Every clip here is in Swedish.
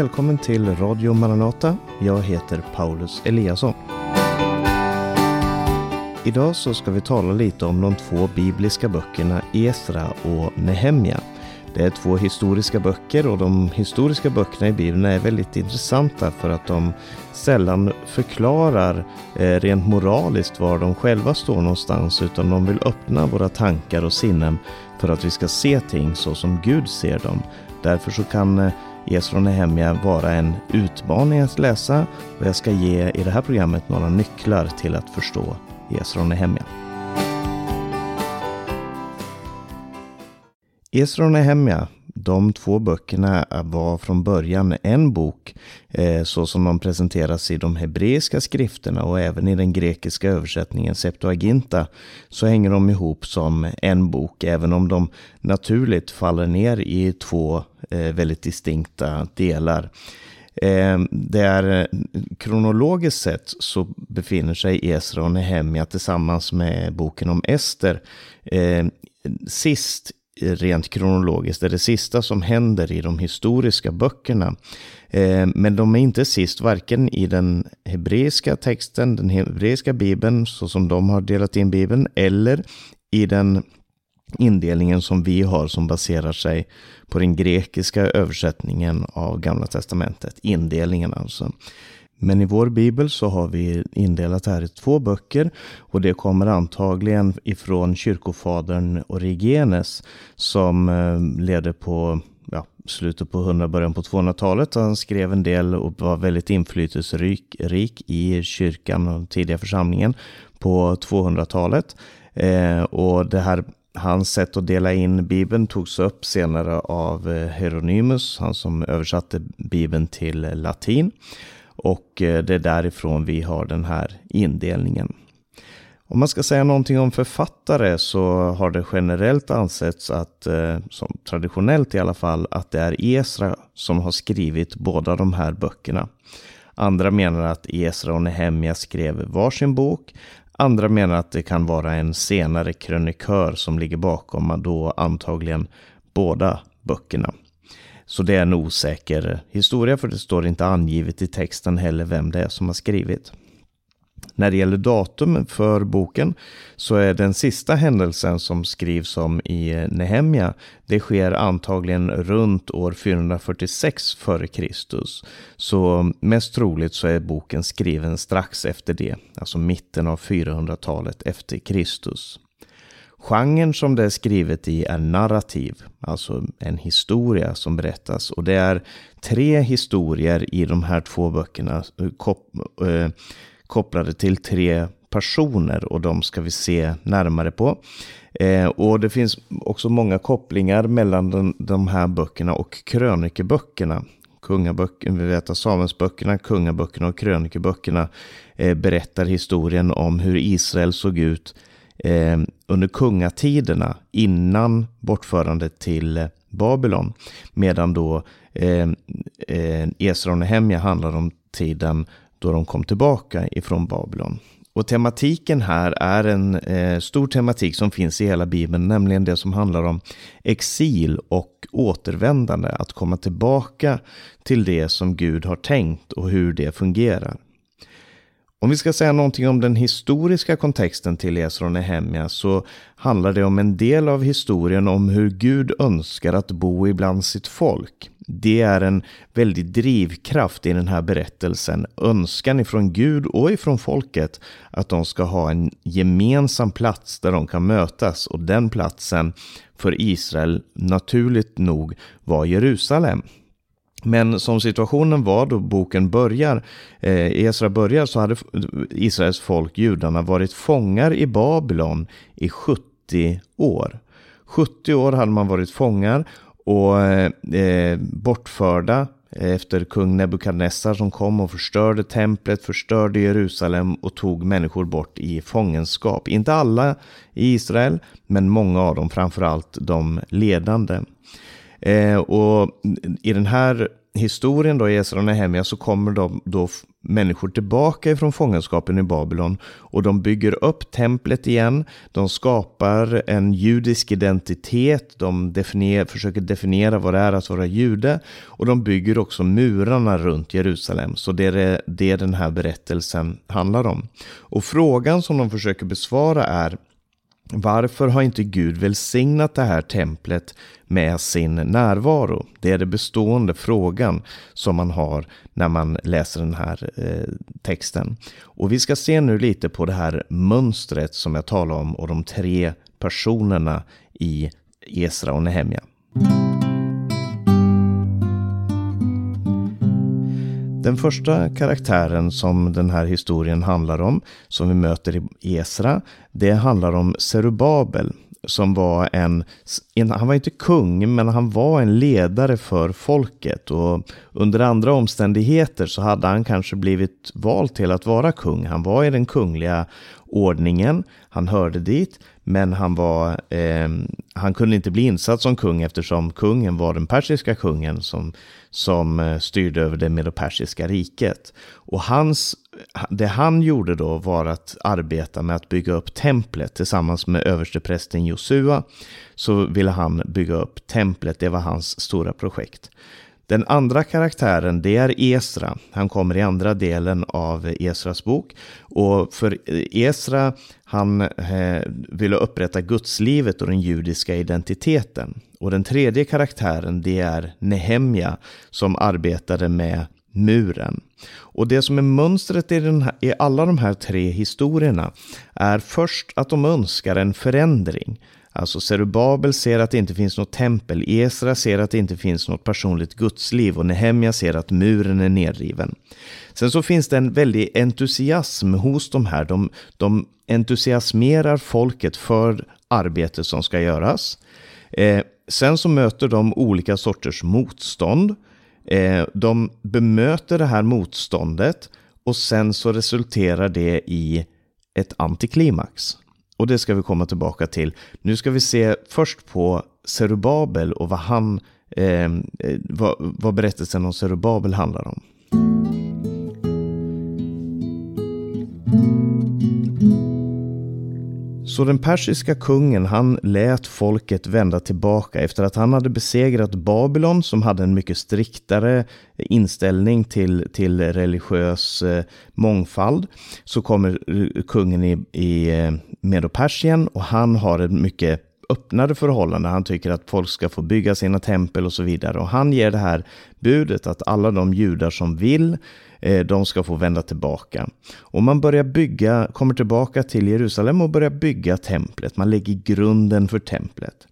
Välkommen till Radio Maranata. Jag heter Paulus Eliasson. Idag så ska vi tala lite om de två bibliska böckerna Esra och Nehemja. Det är två historiska böcker och de historiska böckerna i Bibeln är väldigt intressanta för att de sällan förklarar eh, rent moraliskt var de själva står någonstans utan de vill öppna våra tankar och sinnen för att vi ska se ting så som Gud ser dem. Därför så kan eh, Ges från Nehemja vara en utmaning att läsa och jag ska ge i det här programmet några nycklar till att förstå Esra och Nehemja. Esron Nehemja, de två böckerna var från början en bok eh, så som de presenteras i de hebreiska skrifterna och även i den grekiska översättningen Septuaginta så hänger de ihop som en bok även om de naturligt faller ner i två eh, väldigt distinkta delar. Eh, det är kronologiskt sett så befinner sig Esra och Nehemja tillsammans med boken om Ester sist rent kronologiskt är det sista som händer i de historiska böckerna. Eh, men de är inte sist varken i den hebreiska texten, den hebreiska bibeln, så som de har delat in bibeln, eller i den indelningen som vi har som baserar sig på den grekiska översättningen av Gamla Testamentet. Indelningen alltså. Men i vår bibel så har vi indelat det här i två böcker och det kommer antagligen ifrån kyrkofadern Origenes som levde leder på ja, slutet på 100, början på 200-talet. Han skrev en del och var väldigt inflytelserik i kyrkan och den tidiga församlingen på 200-talet. Eh, och det här Hans sätt att dela in Bibeln togs upp senare av eh, Hieronymus, han som översatte Bibeln till latin. Och eh, det är därifrån vi har den här indelningen. Om man ska säga någonting om författare så har det generellt ansetts att, eh, som traditionellt i alla fall, att det är Esra som har skrivit båda de här böckerna. Andra menar att Esra och Nehemja skrev varsin bok. Andra menar att det kan vara en senare krönikör som ligger bakom då antagligen båda böckerna. Så det är en osäker historia för det står inte angivet i texten heller vem det är som har skrivit. När det gäller datum för boken så är den sista händelsen som skrivs om i Nehemja, det sker antagligen runt år 446 f.Kr. Så mest troligt så är boken skriven strax efter det, alltså mitten av 400-talet efter Kristus. Genren som det är skrivet i är narrativ, alltså en historia som berättas. Och det är tre historier i de här två böckerna eh, kop eh, kopplade till tre personer och de ska vi se närmare på. Eh, och det finns också många kopplingar mellan den, de här böckerna och krönikeböckerna. Kungaböckerna, vi vet att Samuelsböckerna, kungaböckerna och krönikeböckerna eh, berättar historien om hur Israel såg ut eh, under kungatiderna innan bortförandet till Babylon. Medan då eh, eh, Esra och Nehemja handlar om tiden då de kom tillbaka ifrån Babylon. Och tematiken här är en eh, stor tematik som finns i hela Bibeln, nämligen det som handlar om exil och återvändande, att komma tillbaka till det som Gud har tänkt och hur det fungerar. Om vi ska säga någonting om den historiska kontexten till Esra och Nehemja så handlar det om en del av historien om hur Gud önskar att bo ibland sitt folk. Det är en väldig drivkraft i den här berättelsen. Önskan ifrån Gud och ifrån folket att de ska ha en gemensam plats där de kan mötas och den platsen för Israel naturligt nog var Jerusalem. Men som situationen var då boken börjar, eh, Esra börjar, så hade Israels folk, judarna, varit fångar i Babylon i 70 år. 70 år hade man varit fångar och eh, eh, bortförda efter kung Nebukadnessar som kom och förstörde templet, förstörde Jerusalem och tog människor bort i fångenskap. Inte alla i Israel, men många av dem, framförallt de ledande. Eh, och i den här historien då i Esra och Nehemja så kommer de då människor tillbaka ifrån fångenskapen i Babylon och de bygger upp templet igen. De skapar en judisk identitet. De definier, försöker definiera vad det är att vara jude och de bygger också murarna runt Jerusalem. Så det är det den här berättelsen handlar om. Och frågan som de försöker besvara är varför har inte Gud välsignat det här templet med sin närvaro? Det är den bestående frågan som man har när man läser den här eh, texten. Och vi ska se nu lite på det här mönstret som jag talade om och de tre personerna i Esra och Nehemja. Den första karaktären som den här historien handlar om, som vi möter i Esra, det handlar om Serubabel som var en, en, han var inte kung, men han var en ledare för folket. Och under andra omständigheter så hade han kanske blivit vald till att vara kung. Han var i den kungliga ordningen, han hörde dit, men han, var, eh, han kunde inte bli insatt som kung eftersom kungen var den persiska kungen som, som eh, styrde över det medopersiska riket. Och hans, det han gjorde då var att arbeta med att bygga upp templet tillsammans med översteprästen Josua. Så ville han bygga upp templet, det var hans stora projekt. Den andra karaktären det är Esra. Han kommer i andra delen av Esras bok. Och för Esra, han eh, ville upprätta gudslivet och den judiska identiteten. Och den tredje karaktären det är Nehemja som arbetade med muren. Och det som är mönstret i, den här, i alla de här tre historierna är först att de önskar en förändring. Alltså Serubabel ser att det inte finns något tempel, Esra ser att det inte finns något personligt gudsliv och Nehemja ser att muren är nedriven. Sen så finns det en väldig entusiasm hos de här. De, de entusiasmerar folket för arbetet som ska göras. Eh, sen så möter de olika sorters motstånd. Eh, de bemöter det här motståndet och sen så resulterar det i ett antiklimax. Och det ska vi komma tillbaka till. Nu ska vi se först på Serubabel och vad, han, ehm, eh, vad, vad berättelsen om Serubabel handlar om. Så den persiska kungen han lät folket vända tillbaka efter att han hade besegrat Babylon som hade en mycket striktare inställning till, till religiös eh, mångfald. Så kommer kungen i, i eh, Medopersien och han har ett mycket öppnare förhållande. Han tycker att folk ska få bygga sina tempel och så vidare. Och han ger det här budet att alla de judar som vill Eh, Eh, de ska få vända tillbaka. Och man börjar bygga, kommer tillbaka till Jerusalem och börjar bygga templet. Man lägger grunden för templet.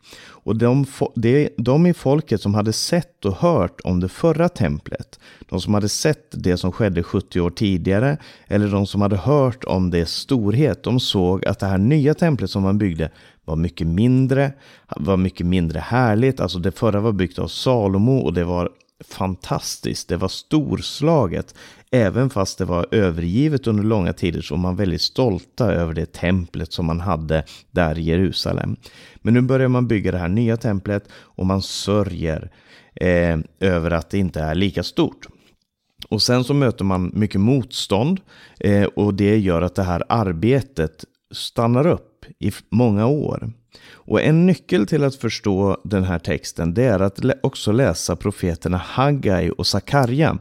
Och de, de, de i folket som hade sett och hört om det förra templet, de som hade sett det som skedde 70 år tidigare, eller de som hade hört om dess storhet, de såg att det här nya templet som man byggde var mycket mindre, var mycket mindre härligt. Alltså det förra var byggt av Salomo och det var fantastiskt, det var storslaget. Även fast det var övergivet under långa tider så var man väldigt stolta över det templet som man hade där i Jerusalem. Men nu börjar man bygga det här nya templet och man sörjer eh, över att det inte är lika stort. Och sen så möter man mycket motstånd eh, och det gör att det här arbetet stannar upp i många år. Och en nyckel till att förstå den här texten det är att också läsa profeterna Haggai och Sakarja.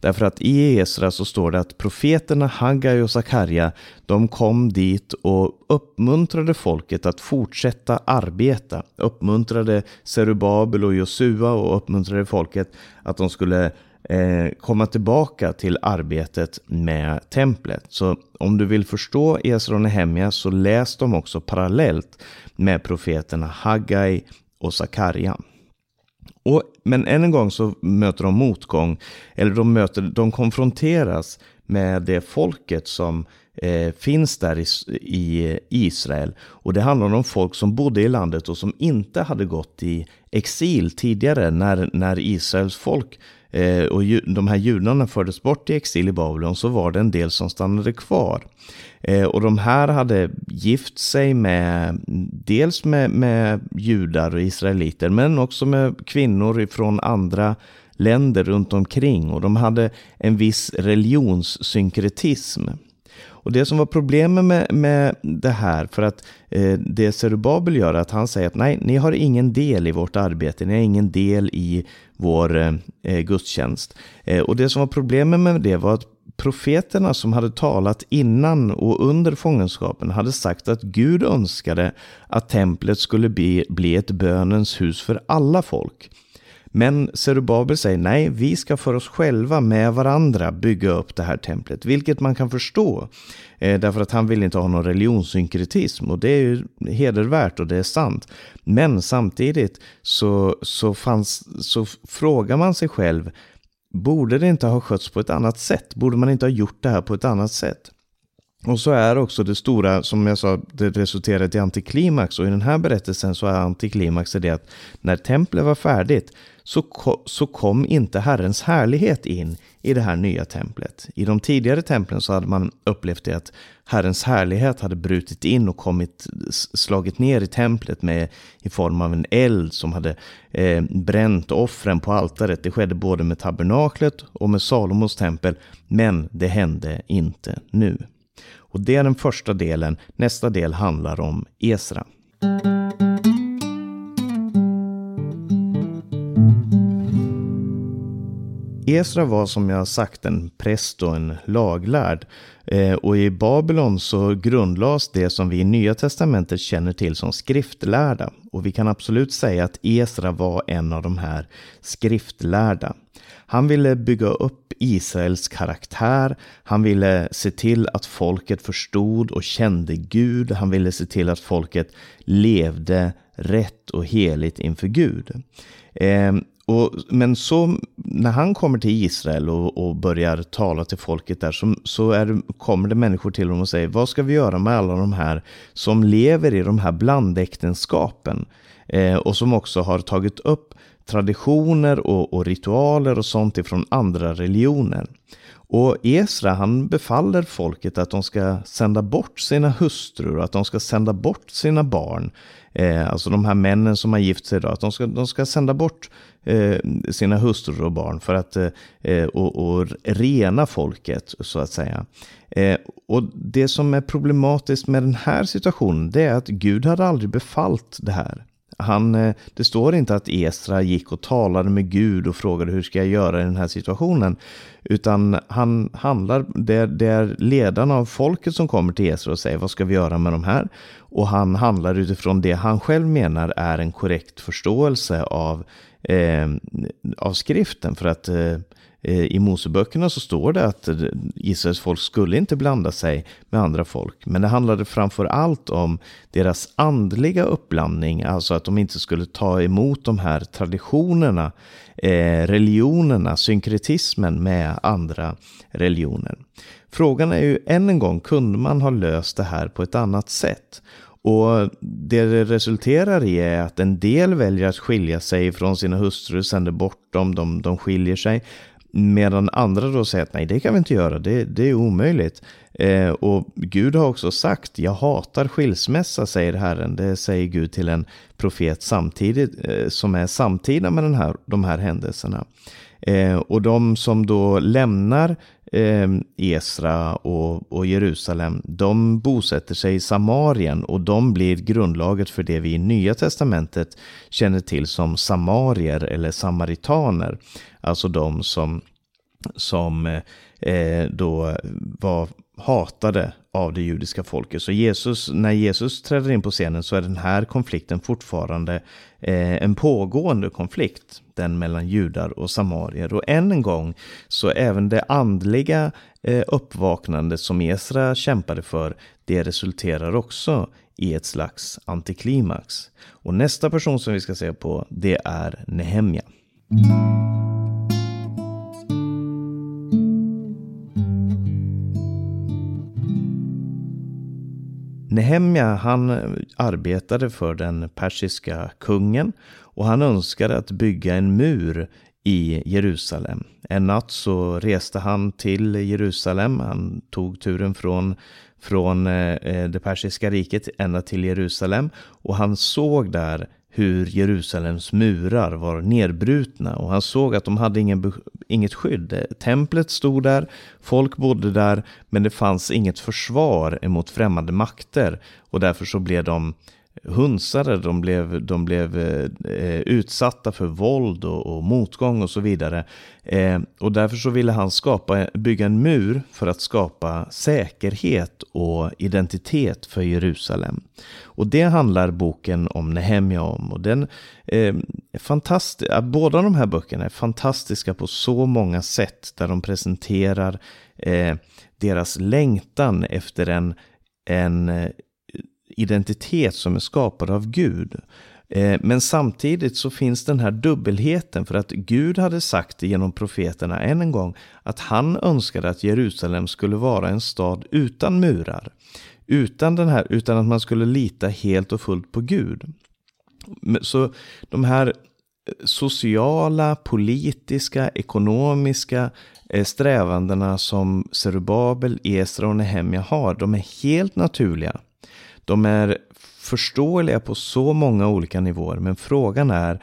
Därför att i Esra så står det att profeterna Haggai och Sakarja de kom dit och uppmuntrade folket att fortsätta arbeta. Uppmuntrade Serubabel och Josua och uppmuntrade folket att de skulle Eh, komma tillbaka till arbetet med templet. Så om du vill förstå Esra och Nehemja så läs dem också parallellt med profeterna Haggai och Sakarja. Och, men än en gång så möter de motgång, eller de, möter, de konfronteras med det folket som eh, finns där i, i, Israel. Och det handlar om folk som bodde i landet och som inte hade gått i exil tidigare när, när Israels folk Eh, och ju, de här judarna fördes bort i exil i Babylon så var det en del som stannade kvar. Eh, och de här hade gift sig med dels med, med judar och israeliter men också med kvinnor från andra länder runt omkring och de hade en viss religionssynkretism. Och det som var problemet med, med det här, för att eh, det Zerubabel gör, är att han säger att nej, ni har ingen del i vårt arbete, ni har ingen del i vår eh, eh, gudstjänst. Eh, och det som var problemet med det var att profeterna som hade talat innan och under fångenskapen hade sagt att Gud önskade att templet skulle bli, bli ett bönens hus för alla folk. Men Zerubabel säger nej, vi ska för oss själva med varandra bygga upp det här templet, vilket man kan förstå. Eh, därför att han vill inte ha någon religionssynkretism och det är ju hedervärt och det är sant. Men samtidigt så, så, fanns, så frågar man sig själv, borde det inte ha skötts på ett annat sätt? Borde man inte ha gjort det här på ett annat sätt? Och så är också det stora, som jag sa, det resulterade i antiklimax. Och i den här berättelsen så är antiklimax det att när templet var färdigt så, så kom inte Herrens härlighet in i det här nya templet. I de tidigare templen så hade man upplevt det att Herrens härlighet hade brutit in och kommit, slagit ner i templet med, i form av en eld som hade eh, bränt offren på altaret. Det skedde både med tabernaklet och med Salomos tempel, men det hände inte nu. Och det är den första delen. Nästa del handlar om Esra. Esra var som jag sagt en präst och en laglärd. Eh, och i Babylon så grundlades det som vi i Nya Testamentet känner till som skriftlärda. Och vi kan absolut säga att Esra var en av de här skriftlärda. Han ville bygga upp Israels karaktär. Han ville se till att folket förstod och kände Gud. Han ville se till att folket levde rätt och heligt inför Gud. Eh, och, men så när han kommer till Israel och, och börjar tala till folket där så, så är, kommer det människor till honom och säger vad ska vi göra med alla de här som lever i de här blandäktenskapen eh, och som också har tagit upp traditioner och, och ritualer och sånt ifrån andra religioner. Och Esra han befaller folket att de ska sända bort sina hustrur och att de ska sända bort sina barn. Eh, alltså de här männen som har gift sig då, att de ska, de ska sända bort eh, sina hustrur och barn för att eh, och, och, rena folket så att säga. Eh, och det som är problematiskt med den här situationen det är att Gud hade aldrig befallt det här. Han, eh, det står inte att Esra gick och talade med Gud och frågade hur ska jag göra i den här situationen. Utan han handlar, det, det är ledarna av folket som kommer till Esra och säger vad ska vi göra med de här? Och han handlar utifrån det han själv menar är en korrekt förståelse av, eh, av skriften. För att Eh, Eh, i Moseböckerna så står det att eh, Israels folk skulle inte blanda sig med andra folk. Men det handlade framför allt om deras andliga uppblandning, alltså att de inte skulle ta emot de här traditionerna, eh, religionerna, synkretismen med andra religioner. Frågan är ju än en gång, kunde man ha löst det här på ett annat sätt? Och det det resulterar i är att en del väljer att skilja sig från sina hustrur, sänder bort dem, de, de skiljer sig. Medan andra då säger att nej, det kan vi inte göra, det, det är omöjligt. Eh, och Gud har också sagt, jag hatar skilsmässa, säger Herren. Det säger Gud till en profet samtidigt, eh, som är samtida med den här, de här händelserna. Eh, och de som då lämnar eh, Esra och, och, Jerusalem, de bosätter sig i Samarien och de blir grundlaget för det vi i Nya Testamentet känner till som samarier eller samaritaner. Alltså de som, som eh, då var hatade av det judiska folket. Så Jesus, när Jesus träder in på scenen så är den här konflikten fortfarande eh, en pågående konflikt. Den mellan judar och samarier. Och än en gång så även det andliga eh, uppvaknandet som Esra kämpade för, det resulterar också i ett slags antiklimax. Och nästa person som vi ska se på, det är Nehemja. Nehemja han arbetade för den persiska kungen och han önskade att bygga en mur i Jerusalem. En natt så reste han till Jerusalem. Han tog turen från, från eh, eh, det persiska riket ända till Jerusalem och han såg där hur Jerusalems murar var nedbrutna och han såg att de hade ingen, inget skydd. Templet stod där, folk bodde där, men det fanns inget försvar emot främmande makter och därför så blev de hunsade, de blev, de blev eh, utsatta för våld och, och, motgång och så vidare. Eh, och därför så ville han skapa, bygga en mur för att skapa säkerhet och identitet för Jerusalem. Och det handlar boken om Nehemja om. Och den, eh, fantastisk, båda de här böckerna är fantastiska på så många sätt där de presenterar eh, deras längtan efter en, en identitet som är skapad av Gud. Eh, men samtidigt så finns den här dubbelheten för att Gud hade sagt genom profeterna än en gång att han önskade att Jerusalem skulle vara en stad utan murar. Utan, den här, utan att man skulle lita helt och fullt på Gud. Så de här eh, sociala, politiska, ekonomiska eh, strävandena som Zerubabel, Esra och Nehemja har, de är helt naturliga. De är förståeliga på så många olika nivåer, men frågan är,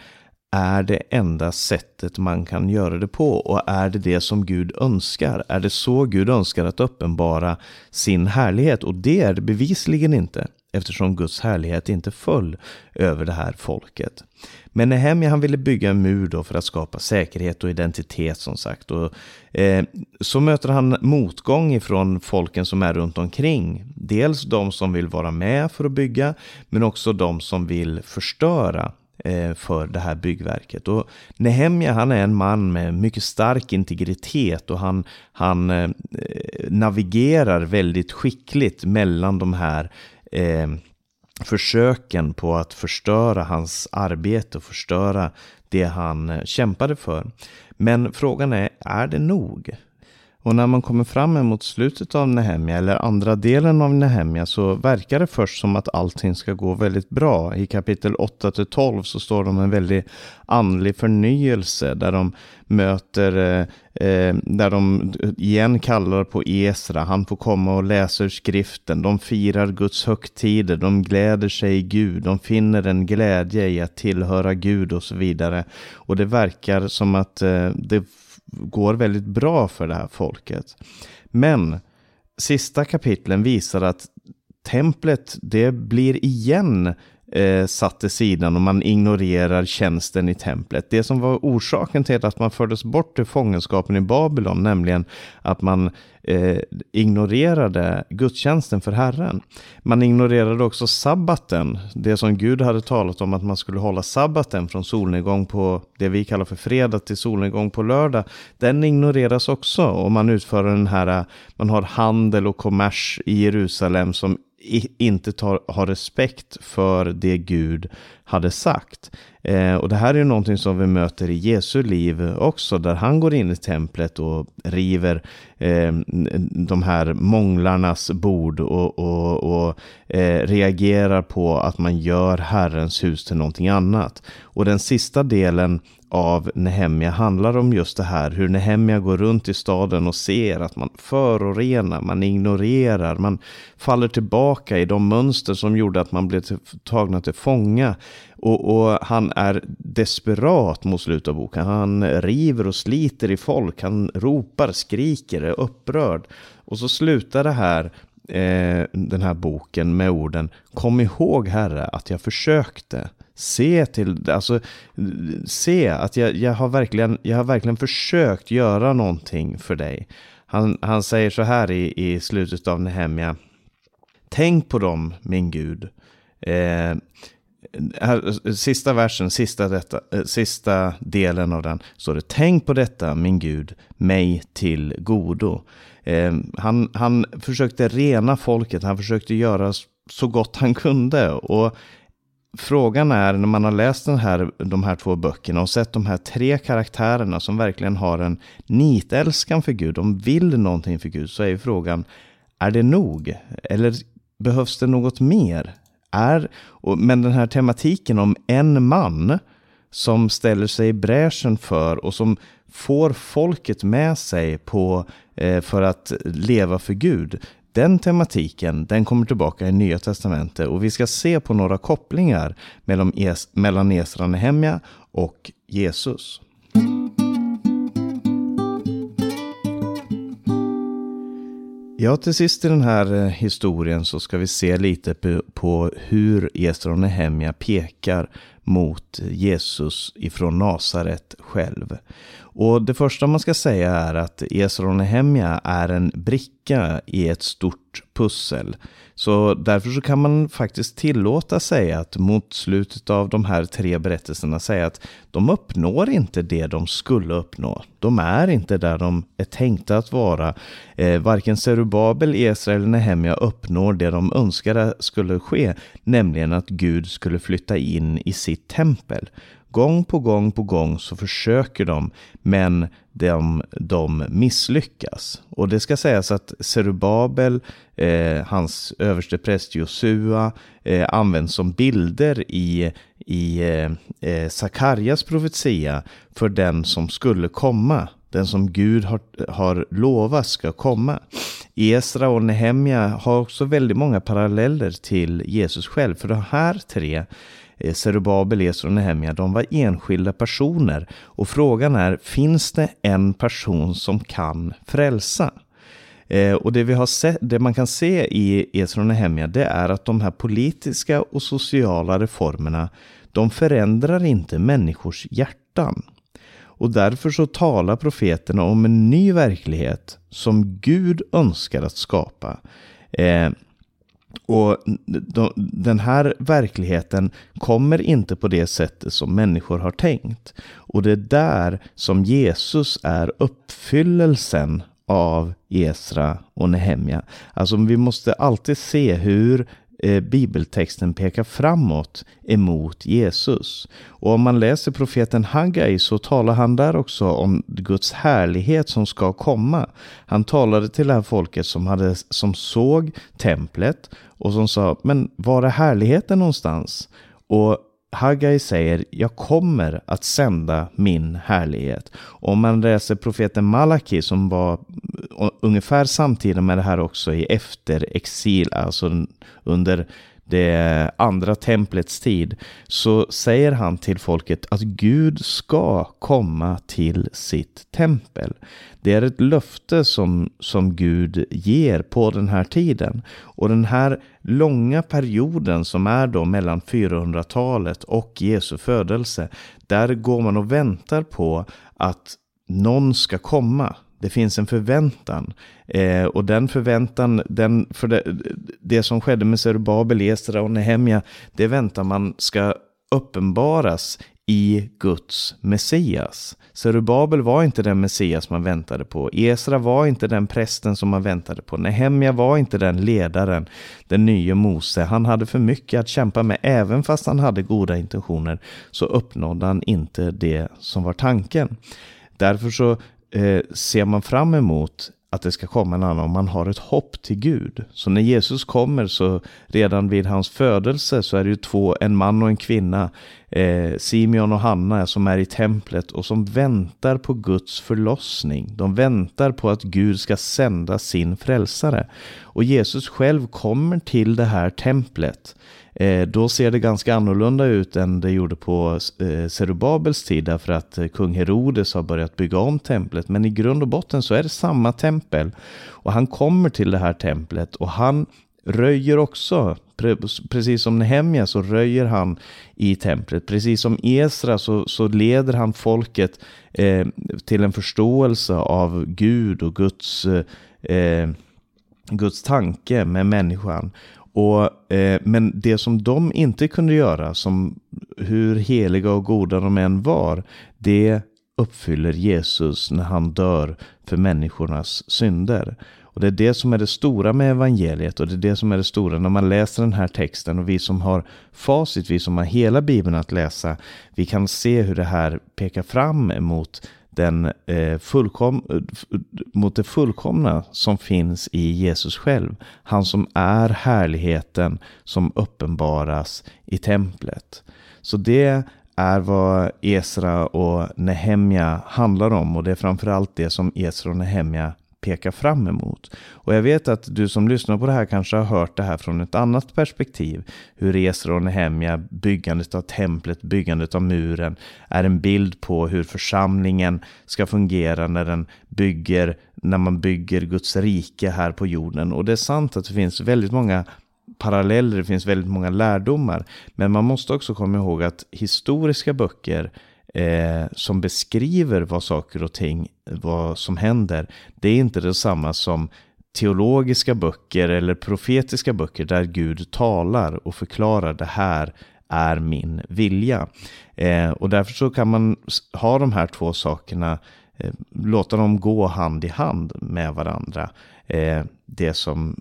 är det enda sättet man kan göra det på? Och är det det som Gud önskar? Är det så Gud önskar att uppenbara sin härlighet? Och det är det bevisligen inte, eftersom Guds härlighet inte föll över det här folket. Men Nehemja han ville bygga en mur då för att skapa säkerhet och identitet som sagt. Och, eh, så möter han motgång ifrån folken som är runt omkring. Dels de som vill vara med för att bygga, men också de som vill förstöra eh, för det här byggverket. Och Nehemja han är en man med mycket stark integritet och han, han eh, navigerar väldigt skickligt mellan de här eh, försöken på att förstöra hans arbete och förstöra det han kämpade för. Men frågan är, är det nog? Och när man kommer fram emot slutet av Nehemja, eller andra delen av Nehemja, så verkar det först som att allting ska gå väldigt bra. I kapitel 8-12 så står de en väldigt andlig förnyelse, där de möter, eh, eh, där de igen kallar på Esra. Han får komma och läsa ur skriften. De firar Guds högtider, de gläder sig i Gud, de finner en glädje i att tillhöra Gud och så vidare. Och det verkar som att eh, det går väldigt bra för det här folket. Men sista kapitlen visar att templet, det blir igen eh, satt till sidan och man ignorerar tjänsten i templet. Det som var orsaken till att man fördes bort till fångenskapen i Babylon, nämligen att man eh, ignorerade gudstjänsten för Herren. Man ignorerade också sabbaten, det som Gud hade talat om att man skulle hålla sabbaten från solnedgång på det vi kallar för fredag till solnedgång på lördag. Den ignoreras också och man utför den här, man har handel och kommers i Jerusalem som inte tar, har respekt för det Gud hade sagt. Eh, och det här är någonting som vi möter i Jesu liv också, där han går in i templet och river eh, de här månglarnas bord och, och, och eh, reagerar på att man gör Herrens hus till någonting annat. Och den sista delen av Nehemja handlar om just det här, hur Nehemja går runt i staden och ser att man förorenar, man ignorerar, man faller tillbaka i de mönster som gjorde att man blev tagna till fånga. Och, och, han är desperat mot slutet av boken. Han river och sliter i folk, han ropar, skriker, är upprörd. Och så slutar det här eh, den här boken med orden Kom ihåg Herre att jag försökte. Se till, alltså, se att jag, jag, har verkligen, jag har verkligen försökt göra någonting för dig. Han, han säger så här i, i slutet av Nehemja. Tänk på dem, min Gud. Eh, sista versen, sista, detta, eh, sista delen av den, står det Tänk på detta, min Gud, mig till godo. Eh, han, han försökte rena folket, han försökte göra så gott han kunde. Och frågan är, när man har läst den här, de här två böckerna och sett de här tre karaktärerna som verkligen har en nitälskan för Gud, de vill någonting för Gud, så är frågan, är det nog? Eller behövs det något mer? Är, men den här tematiken om en man som ställer sig i bräschen för och som får folket med sig på, eh, för att leva för Gud. Den tematiken den kommer tillbaka i Nya Testamentet och vi ska se på några kopplingar mellan, es, mellan Esra Nehemja och Jesus. Ja, till sist i den här eh, historien så ska vi se lite på hur Esra och Nehemja pekar mot Jesus ifrån Nasaret själv. Och det första man ska säga är att Esra och Nehemja är en bricka i ett stort pussel. Så därför så kan man faktiskt tillåta sig att mot slutet av de här tre berättelserna säga att de uppnår inte det de skulle uppnå. De är inte där de är tänkta att vara. Eh, varken Zerubabel, Esra eller Nehemja uppnår det de önskade skulle ske, nämligen att Gud skulle flytta in i sitt tempel. Gång på gång på gång så försöker de, men de, de misslyckas. Och det ska sägas att Zerubabel, eh, hans överste präst Josua, eh, används som bilder i, i eh, eh, Sakarjas profetia för den som skulle komma. Den som Gud har, har lovat ska komma. Esra och Nehemja har också väldigt många paralleller till Jesus själv. För de här tre Eh, Zerubabel, Esra och Nehemja, de var enskilda personer. Och frågan är, finns det en person som kan frälsa? Eh, och det, vi har sett, det man kan se i Esra och Nehemja, det är att de här politiska och sociala reformerna, de förändrar inte människors hjärtan. Och därför så talar profeterna om en ny verklighet som Gud önskar att skapa. Eh, och den här verkligheten kommer inte på det sättet som människor har tänkt. Och det är där som Jesus är uppfyllelsen av Esra och Nehemja. Alltså vi måste alltid se hur Eh, bibeltexten pekar framåt emot Jesus. Och om man läser profeten Haggai så talar han där också om Guds härlighet som ska komma. Han talade till det här folket som, hade, som såg templet och som sa, men var är härligheten någonstans? Och Haggai säger, jag kommer att sända min härlighet. Och om man läser profeten Malaki som var ungefär samtidigt med det här också i efterexil, alltså under det andra templets tid, så säger han till folket att Gud ska komma till sitt tempel. Det är ett löfte som, som Gud ger på den här tiden. Och den här långa perioden som är då mellan 400-talet och Jesu födelse, där går man och väntar på att någon ska komma. Det finns en förväntan. Eh, och den förväntan, den, för det, det som skedde med Zerubabel, Esra och Nehemja, det väntar man ska uppenbaras i Guds Messias. Zerubabel var inte den Messias man väntade på. Esra var inte den prästen som man väntade på. Nehemja var inte den ledaren, den nya Mose. Han hade för mycket att kämpa med. Även fast han hade goda intentioner så uppnådde han inte det som var tanken. Därför så eh, ser man fram emot att det ska komma en annan, om man har ett hopp till Gud. Så när Jesus kommer så redan vid hans födelse så är det ju två, en man och en kvinna, eh, Simeon och Hanna som är i templet och som väntar på Guds förlossning. De väntar på att Gud ska sända sin frälsare. Och Jesus själv kommer till det här templet Eh, då ser det ganska annorlunda ut än det gjorde på eh, Serubabels Zerubabels tid därför att eh, kung Herodes har börjat bygga om templet. Men i grund och botten så är det samma tempel. Och han kommer till det här templet och han röjer också, precis som Nehemja så röjer han i templet. Precis som Esra så, så leder han folket eh, till en förståelse av Gud och Guds, eh, Guds tanke med människan. Och, eh, men det som de inte kunde göra, som hur heliga och goda de än var, det uppfyller Jesus när han dör för människornas synder. Och det är det som är det stora med evangeliet och det är det som är det stora när man läser den här texten och vi som har facit, vi som har hela bibeln att läsa, vi kan se hur det här pekar fram emot den, eh, fullkom, eh, eh, mot det fullkomna som finns i Jesus själv. Han som är härligheten som uppenbaras i templet. Så det är vad Esra och Nehemja handlar om och det är framförallt det som Esra och Nehemja peka fram emot. Och jag vet att du som lyssnar på det här kanske har hört det här från ett annat perspektiv. Hur resor och Nehemja, byggandet av templet, byggandet av muren, är en bild på hur församlingen ska fungera när den bygger, när man bygger Guds rike här på jorden. Och det är sant att det finns väldigt många paralleller, det finns väldigt många lärdomar. Men man måste också komma ihåg att historiska böcker eh, som beskriver vad saker och ting, vad som händer, det är inte detsamma som teologiska böcker eller profetiska böcker där Gud talar och förklarar det här är min vilja. Eh, och därför så kan man ha de här två sakerna, Eh, låta dem gå hand i hand med varandra. Eh, det, som,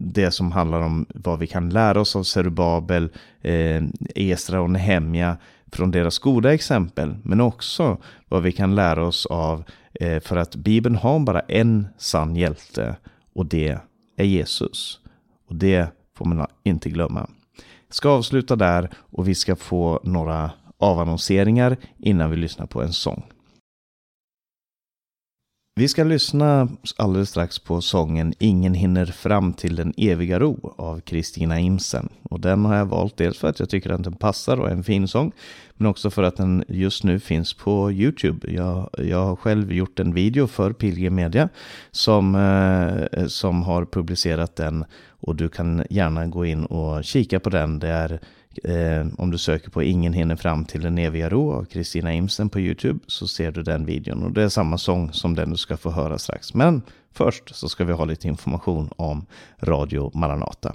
det som handlar om vad vi kan lära oss av Zerubabel, eh, Esra och Nehemja från deras goda exempel, men också vad vi kan lära oss av, eh, för att Bibeln har bara en sann hjälte och det är Jesus. Och det får man inte glömma. Jag ska avsluta där och vi ska få några avannonseringar innan vi lyssnar på en sång. Vi ska lyssna alldeles strax på sången Ingen hinner fram till den eviga ro av Kristina Imsen. Och den har jag valt dels för att jag tycker att den passar och är en fin sång. Men också för att den just nu finns på YouTube. Jag, jag har själv gjort en video för Pilgrim Media som, eh, som har publicerat den. Och du kan gärna gå in och kika på den. Det är Eh, om du söker på Ingen hinner fram till den eviga ro av Kristina Imsen på YouTube så ser du den videon och det är samma sång som den du ska få höra strax. Men först så ska vi ha lite information om Radio Maranata.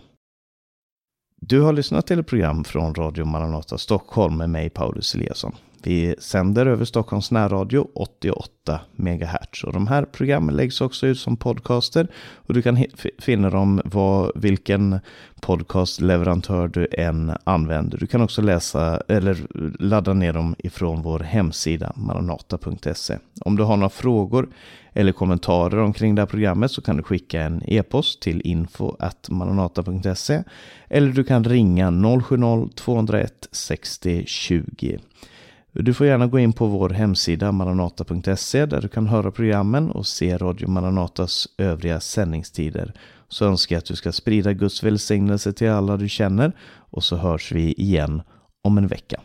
Du har lyssnat till ett program från Radio Maranata Stockholm med mig Paulus Eliasson. Vi sänder över Stockholms närradio 88 MHz. Och de här programmen läggs också ut som podcaster. Och du kan finna dem var, vilken podcastleverantör du än använder. Du kan också läsa eller ladda ner dem ifrån vår hemsida maranata.se. Om du har några frågor eller kommentarer omkring det här programmet så kan du skicka en e-post till info.maranata.se eller du kan ringa 070-201 60 20. Du får gärna gå in på vår hemsida maranata.se där du kan höra programmen och se Radio Maranatas övriga sändningstider. Så önskar jag att du ska sprida Guds välsignelse till alla du känner och så hörs vi igen om en vecka.